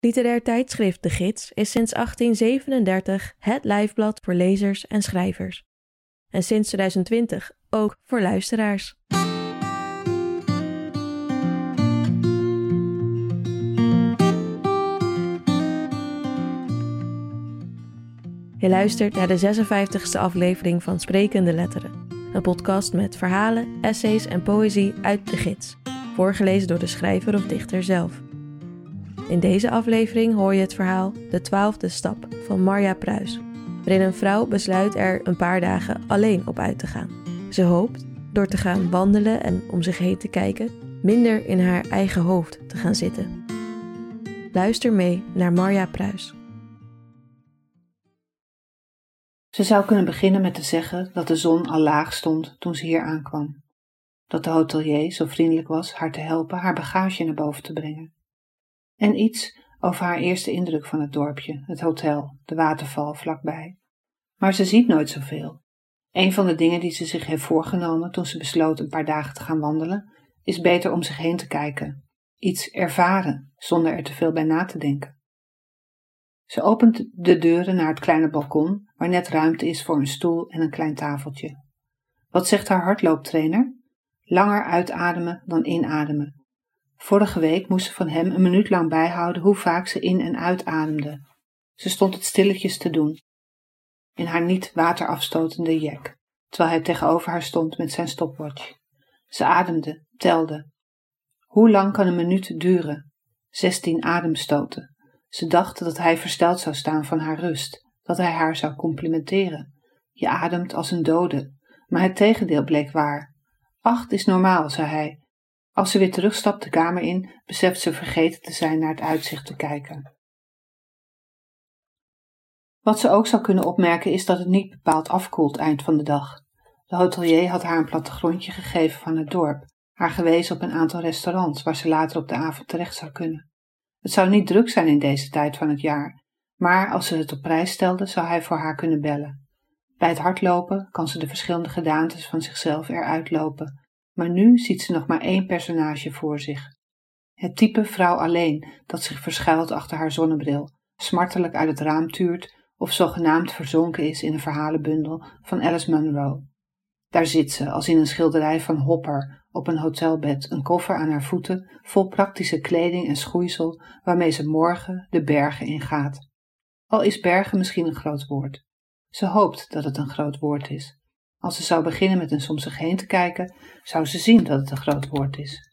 Literair tijdschrift De Gids is sinds 1837 het lijfblad voor lezers en schrijvers. En sinds 2020 ook voor luisteraars. Je luistert naar de 56e aflevering van Sprekende Letteren, een podcast met verhalen, essays en poëzie uit de gids, voorgelezen door de schrijver of dichter zelf. In deze aflevering hoor je het verhaal De Twaalfde Stap van Marja Pruis, waarin een vrouw besluit er een paar dagen alleen op uit te gaan. Ze hoopt, door te gaan wandelen en om zich heen te kijken, minder in haar eigen hoofd te gaan zitten. Luister mee naar Marja Pruis. Ze zou kunnen beginnen met te zeggen dat de zon al laag stond toen ze hier aankwam. Dat de hotelier zo vriendelijk was haar te helpen haar bagage naar boven te brengen. En iets over haar eerste indruk van het dorpje, het hotel, de waterval vlakbij. Maar ze ziet nooit zoveel. Een van de dingen die ze zich heeft voorgenomen toen ze besloot een paar dagen te gaan wandelen, is beter om zich heen te kijken. Iets ervaren, zonder er te veel bij na te denken. Ze opent de deuren naar het kleine balkon, waar net ruimte is voor een stoel en een klein tafeltje. Wat zegt haar hardlooptrainer? Langer uitademen dan inademen. Vorige week moest ze van hem een minuut lang bijhouden hoe vaak ze in- en uitademde. Ze stond het stilletjes te doen, in haar niet waterafstotende jack, terwijl hij tegenover haar stond met zijn stopwatch. Ze ademde, telde. Hoe lang kan een minuut duren? Zestien ademstoten. Ze dacht dat hij versteld zou staan van haar rust, dat hij haar zou complimenteren. Je ademt als een dode, maar het tegendeel bleek waar. Acht is normaal, zei hij. Als ze weer terugstapt de kamer in, beseft ze vergeten te zijn naar het uitzicht te kijken. Wat ze ook zou kunnen opmerken is dat het niet bepaald afkoelt eind van de dag. De hotelier had haar een plattegrondje gegeven van het dorp, haar gewezen op een aantal restaurants waar ze later op de avond terecht zou kunnen. Het zou niet druk zijn in deze tijd van het jaar, maar als ze het op prijs stelde, zou hij voor haar kunnen bellen. Bij het hardlopen kan ze de verschillende gedaantes van zichzelf eruit lopen, maar nu ziet ze nog maar één personage voor zich. Het type vrouw alleen dat zich verschuilt achter haar zonnebril, smartelijk uit het raam tuurt of zogenaamd verzonken is in een verhalenbundel van Alice Munro. Daar zit ze, als in een schilderij van Hopper, op een hotelbed, een koffer aan haar voeten, vol praktische kleding en schoeisel, waarmee ze morgen de bergen ingaat. Al is bergen misschien een groot woord. Ze hoopt dat het een groot woord is. Als ze zou beginnen met eens om zich heen te kijken, zou ze zien dat het een groot woord is.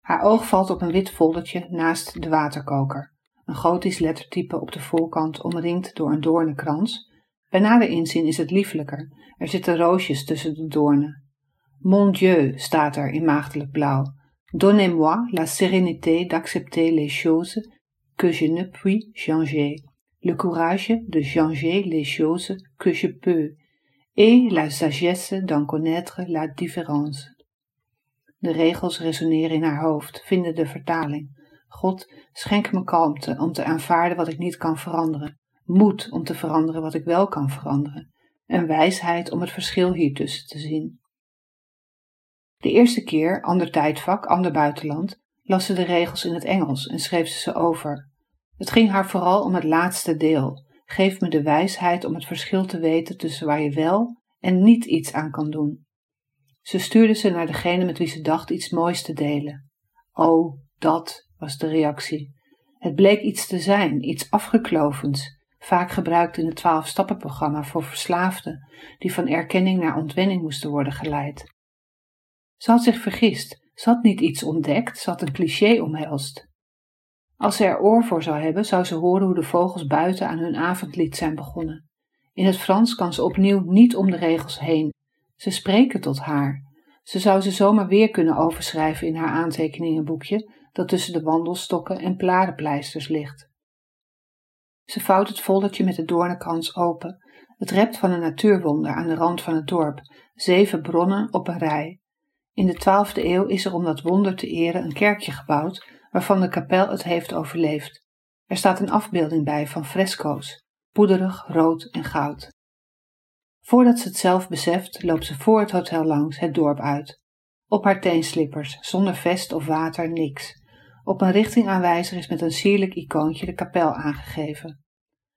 Haar oog valt op een wit foldertje naast de waterkoker. Een gotisch lettertype op de voorkant omringd door een doornenkrans. Bij nader inzien is het lieflijker. Er zitten roosjes tussen de doornen. Mon Dieu staat er in maagdelijk blauw. Donnez-moi la sérénité d'accepter les choses que je ne puis changer, le courage de changer les choses que je peux, et la sagesse d'en connaître la différence. De regels resoneren in haar hoofd, vinden de vertaling. God, schenk me kalmte om te aanvaarden wat ik niet kan veranderen, moed om te veranderen wat ik wel kan veranderen, en wijsheid om het verschil hiertussen te zien. De eerste keer, ander tijdvak, ander buitenland, las ze de regels in het Engels en schreef ze ze over. Het ging haar vooral om het laatste deel. Geef me de wijsheid om het verschil te weten tussen waar je wel en niet iets aan kan doen. Ze stuurde ze naar degene met wie ze dacht iets moois te delen. Oh, dat was de reactie. Het bleek iets te zijn, iets afgeklovens, vaak gebruikt in het twaalf-stappenprogramma voor verslaafden, die van erkenning naar ontwenning moesten worden geleid. Ze had zich vergist, ze had niet iets ontdekt, ze had een cliché omhelst. Als ze er oor voor zou hebben, zou ze horen hoe de vogels buiten aan hun avondlied zijn begonnen. In het Frans kan ze opnieuw niet om de regels heen. Ze spreken tot haar. Ze zou ze zomaar weer kunnen overschrijven in haar aantekeningenboekje, dat tussen de wandelstokken en plarenpleisters ligt. Ze vouwt het foldertje met de doornenkans open. Het rept van een natuurwonder aan de rand van het dorp, zeven bronnen op een rij. In de twaalfde eeuw is er om dat wonder te eren een kerkje gebouwd, waarvan de kapel het heeft overleefd. Er staat een afbeelding bij van fresco's, poederig, rood en goud. Voordat ze het zelf beseft, loopt ze voor het hotel langs het dorp uit. Op haar teenslippers, zonder vest of water, niks. Op een richtingaanwijzer is met een sierlijk icoontje de kapel aangegeven.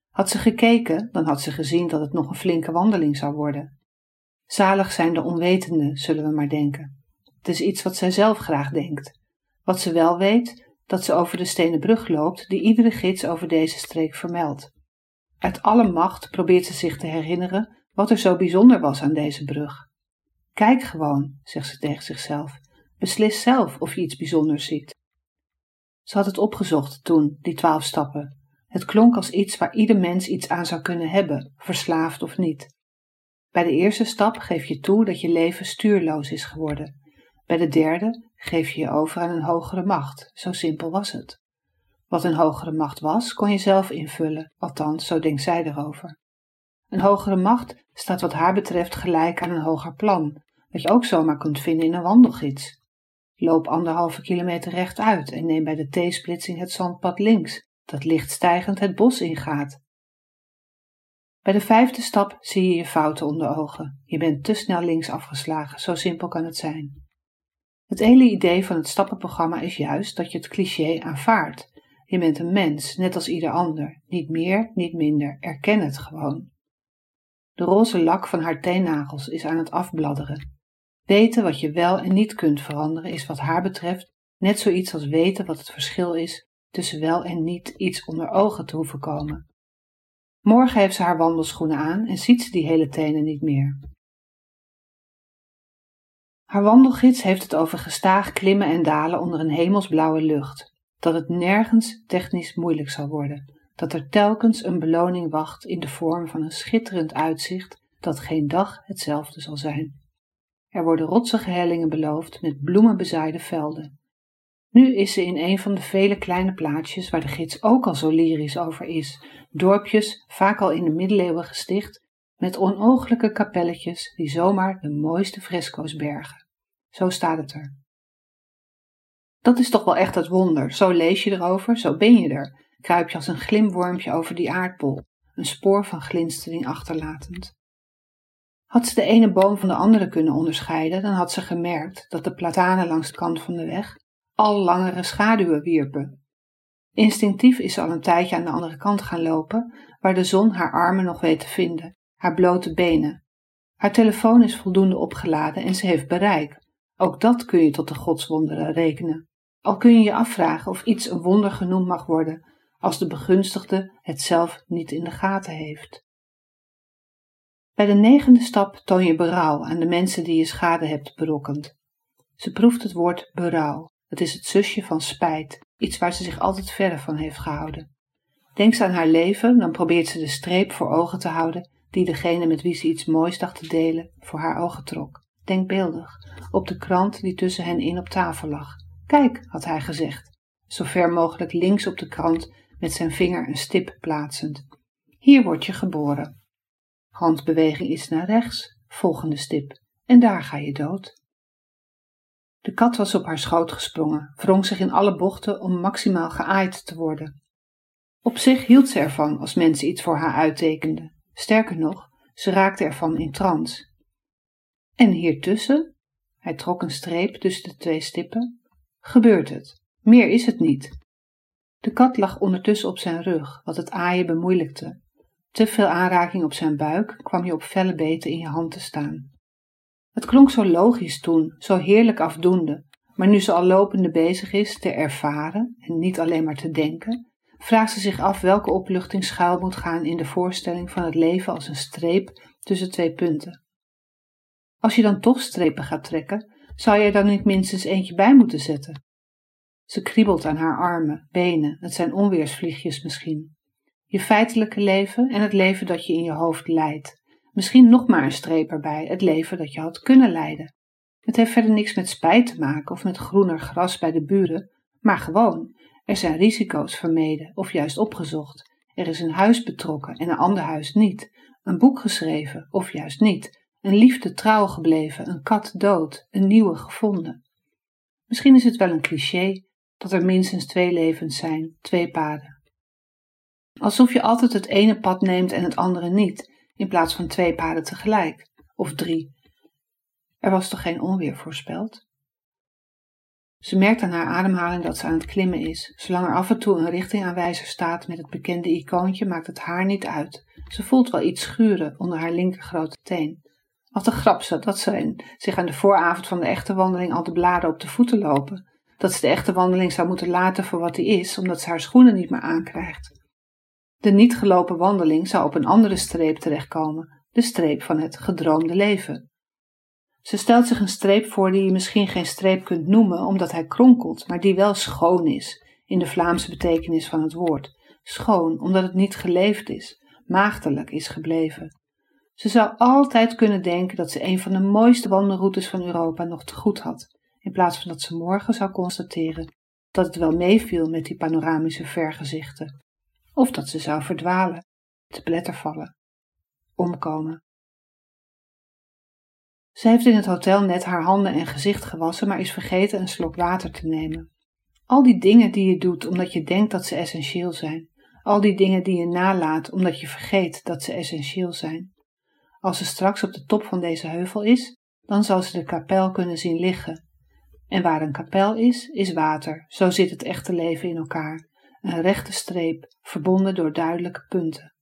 Had ze gekeken, dan had ze gezien dat het nog een flinke wandeling zou worden. Zalig zijn de onwetenden, zullen we maar denken. Het is iets wat zij zelf graag denkt. Wat ze wel weet, dat ze over de stenen brug loopt die iedere gids over deze streek vermeldt. Uit alle macht probeert ze zich te herinneren wat er zo bijzonder was aan deze brug. Kijk gewoon, zegt ze tegen zichzelf. Beslis zelf of je iets bijzonders ziet. Ze had het opgezocht toen, die twaalf stappen. Het klonk als iets waar ieder mens iets aan zou kunnen hebben, verslaafd of niet. Bij de eerste stap geef je toe dat je leven stuurloos is geworden. Bij de derde geef je je over aan een hogere macht. Zo simpel was het. Wat een hogere macht was, kon je zelf invullen, althans, zo denkt zij erover. Een hogere macht staat wat haar betreft gelijk aan een hoger plan, dat je ook zomaar kunt vinden in een wandelgids. Loop anderhalve kilometer rechtuit en neem bij de T-splitsing het zandpad links, dat lichtstijgend het bos ingaat. Bij de vijfde stap zie je je fouten onder ogen. Je bent te snel links afgeslagen, zo simpel kan het zijn. Het hele idee van het stappenprogramma is juist dat je het cliché aanvaardt. Je bent een mens, net als ieder ander. Niet meer, niet minder. Erken het gewoon. De roze lak van haar teennagels is aan het afbladderen. Weten wat je wel en niet kunt veranderen is wat haar betreft net zoiets als weten wat het verschil is tussen wel en niet iets onder ogen te hoeven komen. Morgen heeft ze haar wandelschoenen aan en ziet ze die hele tenen niet meer. Haar wandelgids heeft het over gestaag klimmen en dalen onder een hemelsblauwe lucht, dat het nergens technisch moeilijk zal worden, dat er telkens een beloning wacht in de vorm van een schitterend uitzicht dat geen dag hetzelfde zal zijn. Er worden rotsige hellingen beloofd met bloemenbezaaide velden. Nu is ze in een van de vele kleine plaatsjes waar de gids ook al zo lyrisch over is, dorpjes, vaak al in de middeleeuwen gesticht, met onooglijke kapelletjes die zomaar de mooiste fresco's bergen. Zo staat het er. Dat is toch wel echt het wonder. Zo lees je erover, zo ben je er. Kruip je als een glimwormpje over die aardbol, een spoor van glinstering achterlatend. Had ze de ene boom van de andere kunnen onderscheiden, dan had ze gemerkt dat de platanen langs de kant van de weg al langere schaduwen wierpen. Instinctief is ze al een tijdje aan de andere kant gaan lopen, waar de zon haar armen nog weet te vinden, haar blote benen. Haar telefoon is voldoende opgeladen en ze heeft bereik. Ook dat kun je tot de godswonderen rekenen. Al kun je je afvragen of iets een wonder genoemd mag worden als de begunstigde het zelf niet in de gaten heeft. Bij de negende stap toon je berouw aan de mensen die je schade hebt berokkend. Ze proeft het woord berouw. Het is het zusje van spijt, iets waar ze zich altijd verre van heeft gehouden. Denkt ze aan haar leven, dan probeert ze de streep voor ogen te houden die degene met wie ze iets moois dacht te delen voor haar ogen trok. Denkbeeldig, op de krant die tussen hen in op tafel lag. Kijk, had hij gezegd, zo ver mogelijk links op de krant met zijn vinger een stip plaatsend. Hier word je geboren. Handbeweging is naar rechts, volgende stip, en daar ga je dood. De kat was op haar schoot gesprongen, wrong zich in alle bochten om maximaal geaaid te worden. Op zich hield ze ervan als mensen iets voor haar uittekenden. Sterker nog, ze raakte ervan in trance. En hiertussen, hij trok een streep tussen de twee stippen, gebeurt het. Meer is het niet. De kat lag ondertussen op zijn rug, wat het aaien bemoeilijkte. Te veel aanraking op zijn buik kwam je op felle beten in je hand te staan. Het klonk zo logisch toen, zo heerlijk afdoende, maar nu ze al lopende bezig is te ervaren en niet alleen maar te denken, vraagt ze zich af welke opluchting schuil moet gaan in de voorstelling van het leven als een streep tussen twee punten. Als je dan toch strepen gaat trekken, zou je er dan niet minstens eentje bij moeten zetten. Ze kriebelt aan haar armen, benen, het zijn onweersvliegjes misschien. Je feitelijke leven en het leven dat je in je hoofd leidt. Misschien nog maar een streep erbij, het leven dat je had kunnen leiden. Het heeft verder niks met spijt te maken of met groener gras bij de buren, maar gewoon, er zijn risico's vermeden of juist opgezocht. Er is een huis betrokken en een ander huis niet. Een boek geschreven of juist niet. Een liefde trouw gebleven, een kat dood, een nieuwe gevonden. Misschien is het wel een cliché dat er minstens twee levens zijn, twee paden. Alsof je altijd het ene pad neemt en het andere niet, in plaats van twee paden tegelijk, of drie. Er was toch geen onweer voorspeld? Ze merkt aan haar ademhaling dat ze aan het klimmen is. Zolang er af en toe een richtingaanwijzer staat met het bekende icoontje, maakt het haar niet uit. Ze voelt wel iets schuren onder haar linker grote teen. Wat een grap ze dat ze zich aan de vooravond van de echte wandeling al de bladen op de voeten lopen. Dat ze de echte wandeling zou moeten laten voor wat die is, omdat ze haar schoenen niet meer aankrijgt. De niet gelopen wandeling zou op een andere streep terechtkomen, de streep van het gedroomde leven. Ze stelt zich een streep voor die je misschien geen streep kunt noemen omdat hij kronkelt, maar die wel schoon is, in de Vlaamse betekenis van het woord. Schoon, omdat het niet geleefd is, maagdelijk is gebleven. Ze zou altijd kunnen denken dat ze een van de mooiste wandelroutes van Europa nog te goed had, in plaats van dat ze morgen zou constateren dat het wel meeviel met die panoramische vergezichten, of dat ze zou verdwalen, te pletter vallen, omkomen. Ze heeft in het hotel net haar handen en gezicht gewassen, maar is vergeten een slok water te nemen. Al die dingen die je doet omdat je denkt dat ze essentieel zijn. Al die dingen die je nalaat omdat je vergeet dat ze essentieel zijn. Als ze straks op de top van deze heuvel is, dan zal ze de kapel kunnen zien liggen. En waar een kapel is, is water. Zo zit het echte leven in elkaar. Een rechte streep, verbonden door duidelijke punten.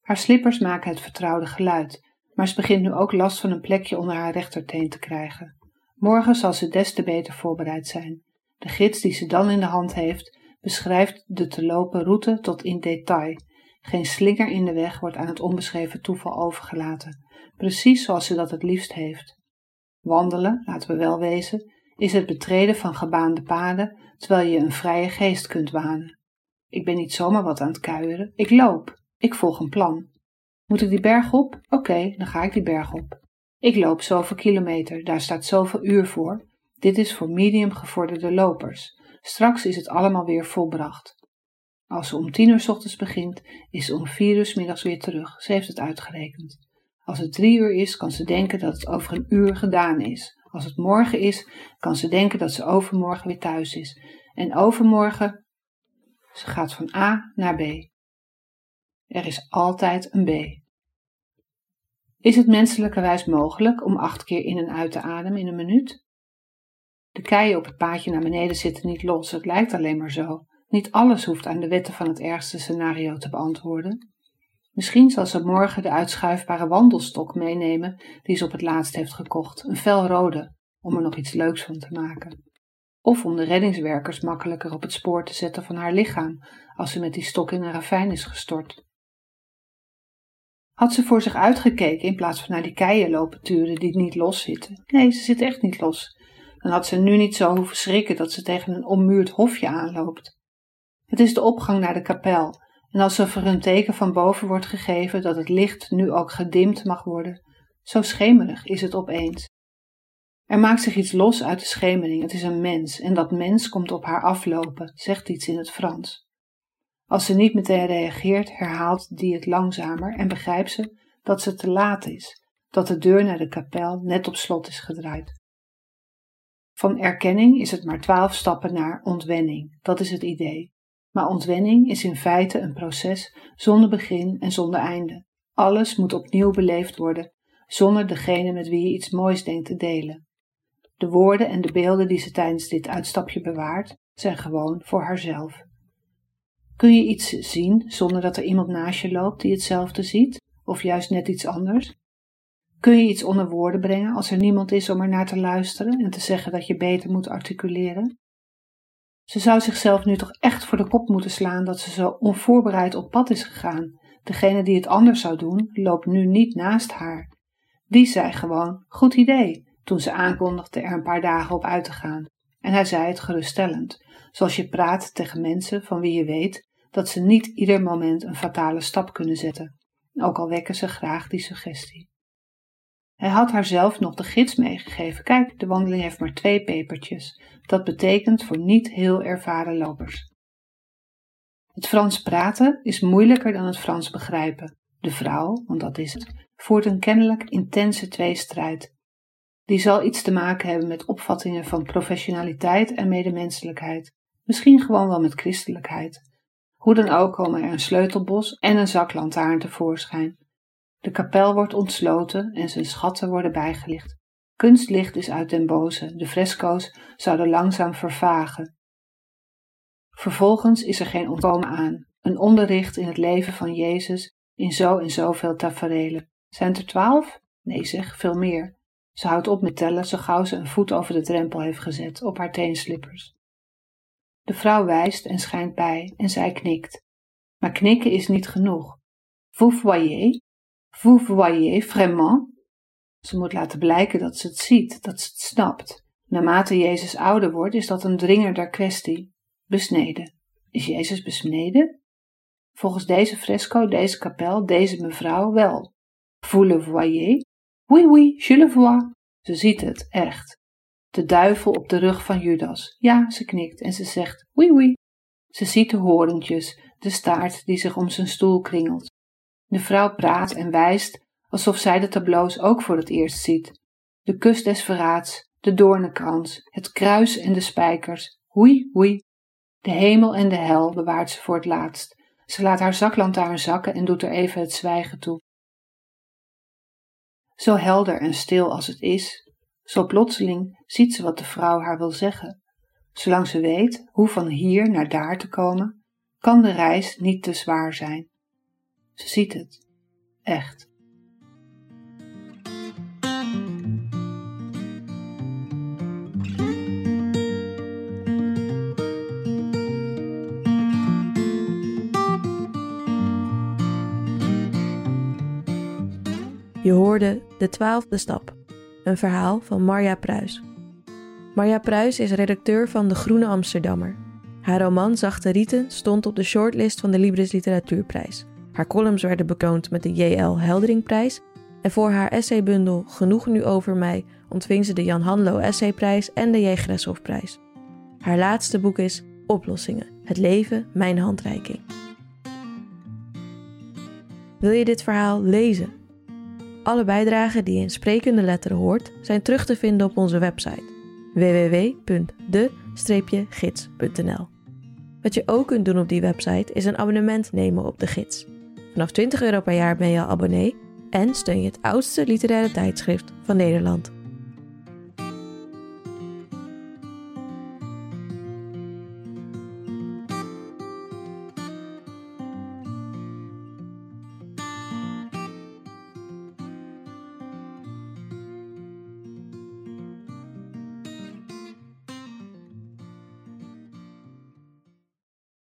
Haar slippers maken het vertrouwde geluid, maar ze begint nu ook last van een plekje onder haar rechterteen te krijgen. Morgen zal ze des te beter voorbereid zijn. De gids die ze dan in de hand heeft, beschrijft de te lopen route tot in detail. Geen slinger in de weg wordt aan het onbeschreven toeval overgelaten, precies zoals ze dat het liefst heeft. Wandelen, laten we wel wezen, is het betreden van gebaande paden, terwijl je een vrije geest kunt wanen. Ik ben niet zomaar wat aan het kuieren, ik loop, ik volg een plan. Moet ik die berg op? Oké, dan ga ik die berg op. Ik loop zoveel kilometer, daar staat zoveel uur voor. Dit is voor medium gevorderde lopers. Straks is het allemaal weer volbracht. Als ze om tien uur ochtends begint, is ze om vier uur middags weer terug. Ze heeft het uitgerekend. Als het drie uur is, kan ze denken dat het over een uur gedaan is. Als het morgen is, kan ze denken dat ze overmorgen weer thuis is. En overmorgen, ze gaat van A naar B. Er is altijd een B. Is het menselijkerwijs mogelijk om acht keer in en uit te ademen in een minuut? De keien op het paadje naar beneden zitten niet los, het lijkt alleen maar zo. Niet alles hoeft aan de wetten van het ergste scenario te beantwoorden. Misschien zal ze morgen de uitschuifbare wandelstok meenemen die ze op het laatst heeft gekocht, een felrode, om er nog iets leuks van te maken. Of om de reddingswerkers makkelijker op het spoor te zetten van haar lichaam als ze met die stok in een ravijn is gestort. Had ze voor zich uitgekeken in plaats van naar die keien lopen turen die niet los zitten? Nee, ze zitten echt niet los. Dan had ze nu niet zo hoeven schrikken dat ze tegen een ommuurd hofje aanloopt. Het is de opgang naar de kapel, en alsof er een teken van boven wordt gegeven dat het licht nu ook gedimd mag worden, zo schemerig is het opeens. Er maakt zich iets los uit de schemering, het is een mens, en dat mens komt op haar aflopen, zegt iets in het Frans. Als ze niet meteen reageert, herhaalt die het langzamer en begrijpt ze dat ze te laat is, dat de deur naar de kapel net op slot is gedraaid. Van erkenning is het maar twaalf stappen naar ontwenning, dat is het idee. Maar ontwenning is in feite een proces zonder begin en zonder einde. Alles moet opnieuw beleefd worden, zonder degene met wie je iets moois denkt te delen. De woorden en de beelden die ze tijdens dit uitstapje bewaart, zijn gewoon voor haarzelf. Kun je iets zien zonder dat er iemand naast je loopt die hetzelfde ziet, of juist net iets anders? Kun je iets onder woorden brengen als er niemand is om er naar te luisteren en te zeggen dat je beter moet articuleren? Ze zou zichzelf nu toch echt voor de kop moeten slaan dat ze zo onvoorbereid op pad is gegaan. Degene die het anders zou doen, loopt nu niet naast haar. Die zei gewoon: Goed idee, toen ze aankondigde er een paar dagen op uit te gaan. En hij zei het geruststellend, zoals je praat tegen mensen van wie je weet dat ze niet ieder moment een fatale stap kunnen zetten, ook al wekken ze graag die suggestie. Hij had haar zelf nog de gids meegegeven. Kijk, de wandeling heeft maar twee pepertjes. Dat betekent voor niet heel ervaren lopers. Het Frans praten is moeilijker dan het Frans begrijpen. De vrouw, want dat is het, voert een kennelijk intense tweestrijd. Die zal iets te maken hebben met opvattingen van professionaliteit en medemenselijkheid. Misschien gewoon wel met christelijkheid. Hoe dan ook komen er een sleutelbos en een zaklantaarn tevoorschijn. De kapel wordt ontsloten en zijn schatten worden bijgelicht. Kunstlicht is uit den boze, de fresco's zouden langzaam vervagen. Vervolgens is er geen ontkomen aan, een onderricht in het leven van Jezus in zo en zoveel taferelen. Zijn er twaalf? Nee zeg, veel meer. Ze houdt op met tellen zo gauw ze een voet over de drempel heeft gezet op haar teenslippers. De vrouw wijst en schijnt bij en zij knikt. Maar knikken is niet genoeg. Vous voyez? Vous voyez vraiment? Ze moet laten blijken dat ze het ziet, dat ze het snapt. Naarmate Jezus ouder wordt, is dat een dringender kwestie. Besneden. Is Jezus besneden? Volgens deze fresco, deze kapel, deze mevrouw wel. Vous le voyez? Oui, oui, je le vois. Ze ziet het, echt. De duivel op de rug van Judas. Ja, ze knikt en ze zegt oui, oui. Ze ziet de horentjes, de staart die zich om zijn stoel kringelt. De vrouw praat en wijst alsof zij de tableaus ook voor het eerst ziet. De kus des verraads, de doornenkrans, het kruis en de spijkers. Oei, oei. De hemel en de hel bewaart ze voor het laatst. Ze laat haar zaklantaarn zakken en doet er even het zwijgen toe. Zo helder en stil als het is, zo plotseling ziet ze wat de vrouw haar wil zeggen. Zolang ze weet hoe van hier naar daar te komen, kan de reis niet te zwaar zijn. Ze ziet het, echt. Je hoorde De Twaalfde Stap, een verhaal van Marja Pruis. Marja Pruis is redacteur van De Groene Amsterdammer. Haar roman Zachte Rieten stond op de shortlist van de Libris Literatuurprijs. Haar columns werden bekroond met de J.L. Helderingprijs en voor haar essaybundel Genoeg nu over mij ontving ze de Jan Hanlo Essayprijs en de J. Greshofprijs. Haar laatste boek is Oplossingen, het leven, mijn handreiking. Wil je dit verhaal lezen? Alle bijdragen die je in sprekende letteren hoort zijn terug te vinden op onze website www.de-gids.nl. Wat je ook kunt doen op die website is een abonnement nemen op de gids. Vanaf 20 euro per jaar ben je al abonnee en steun je het oudste literaire tijdschrift van Nederland.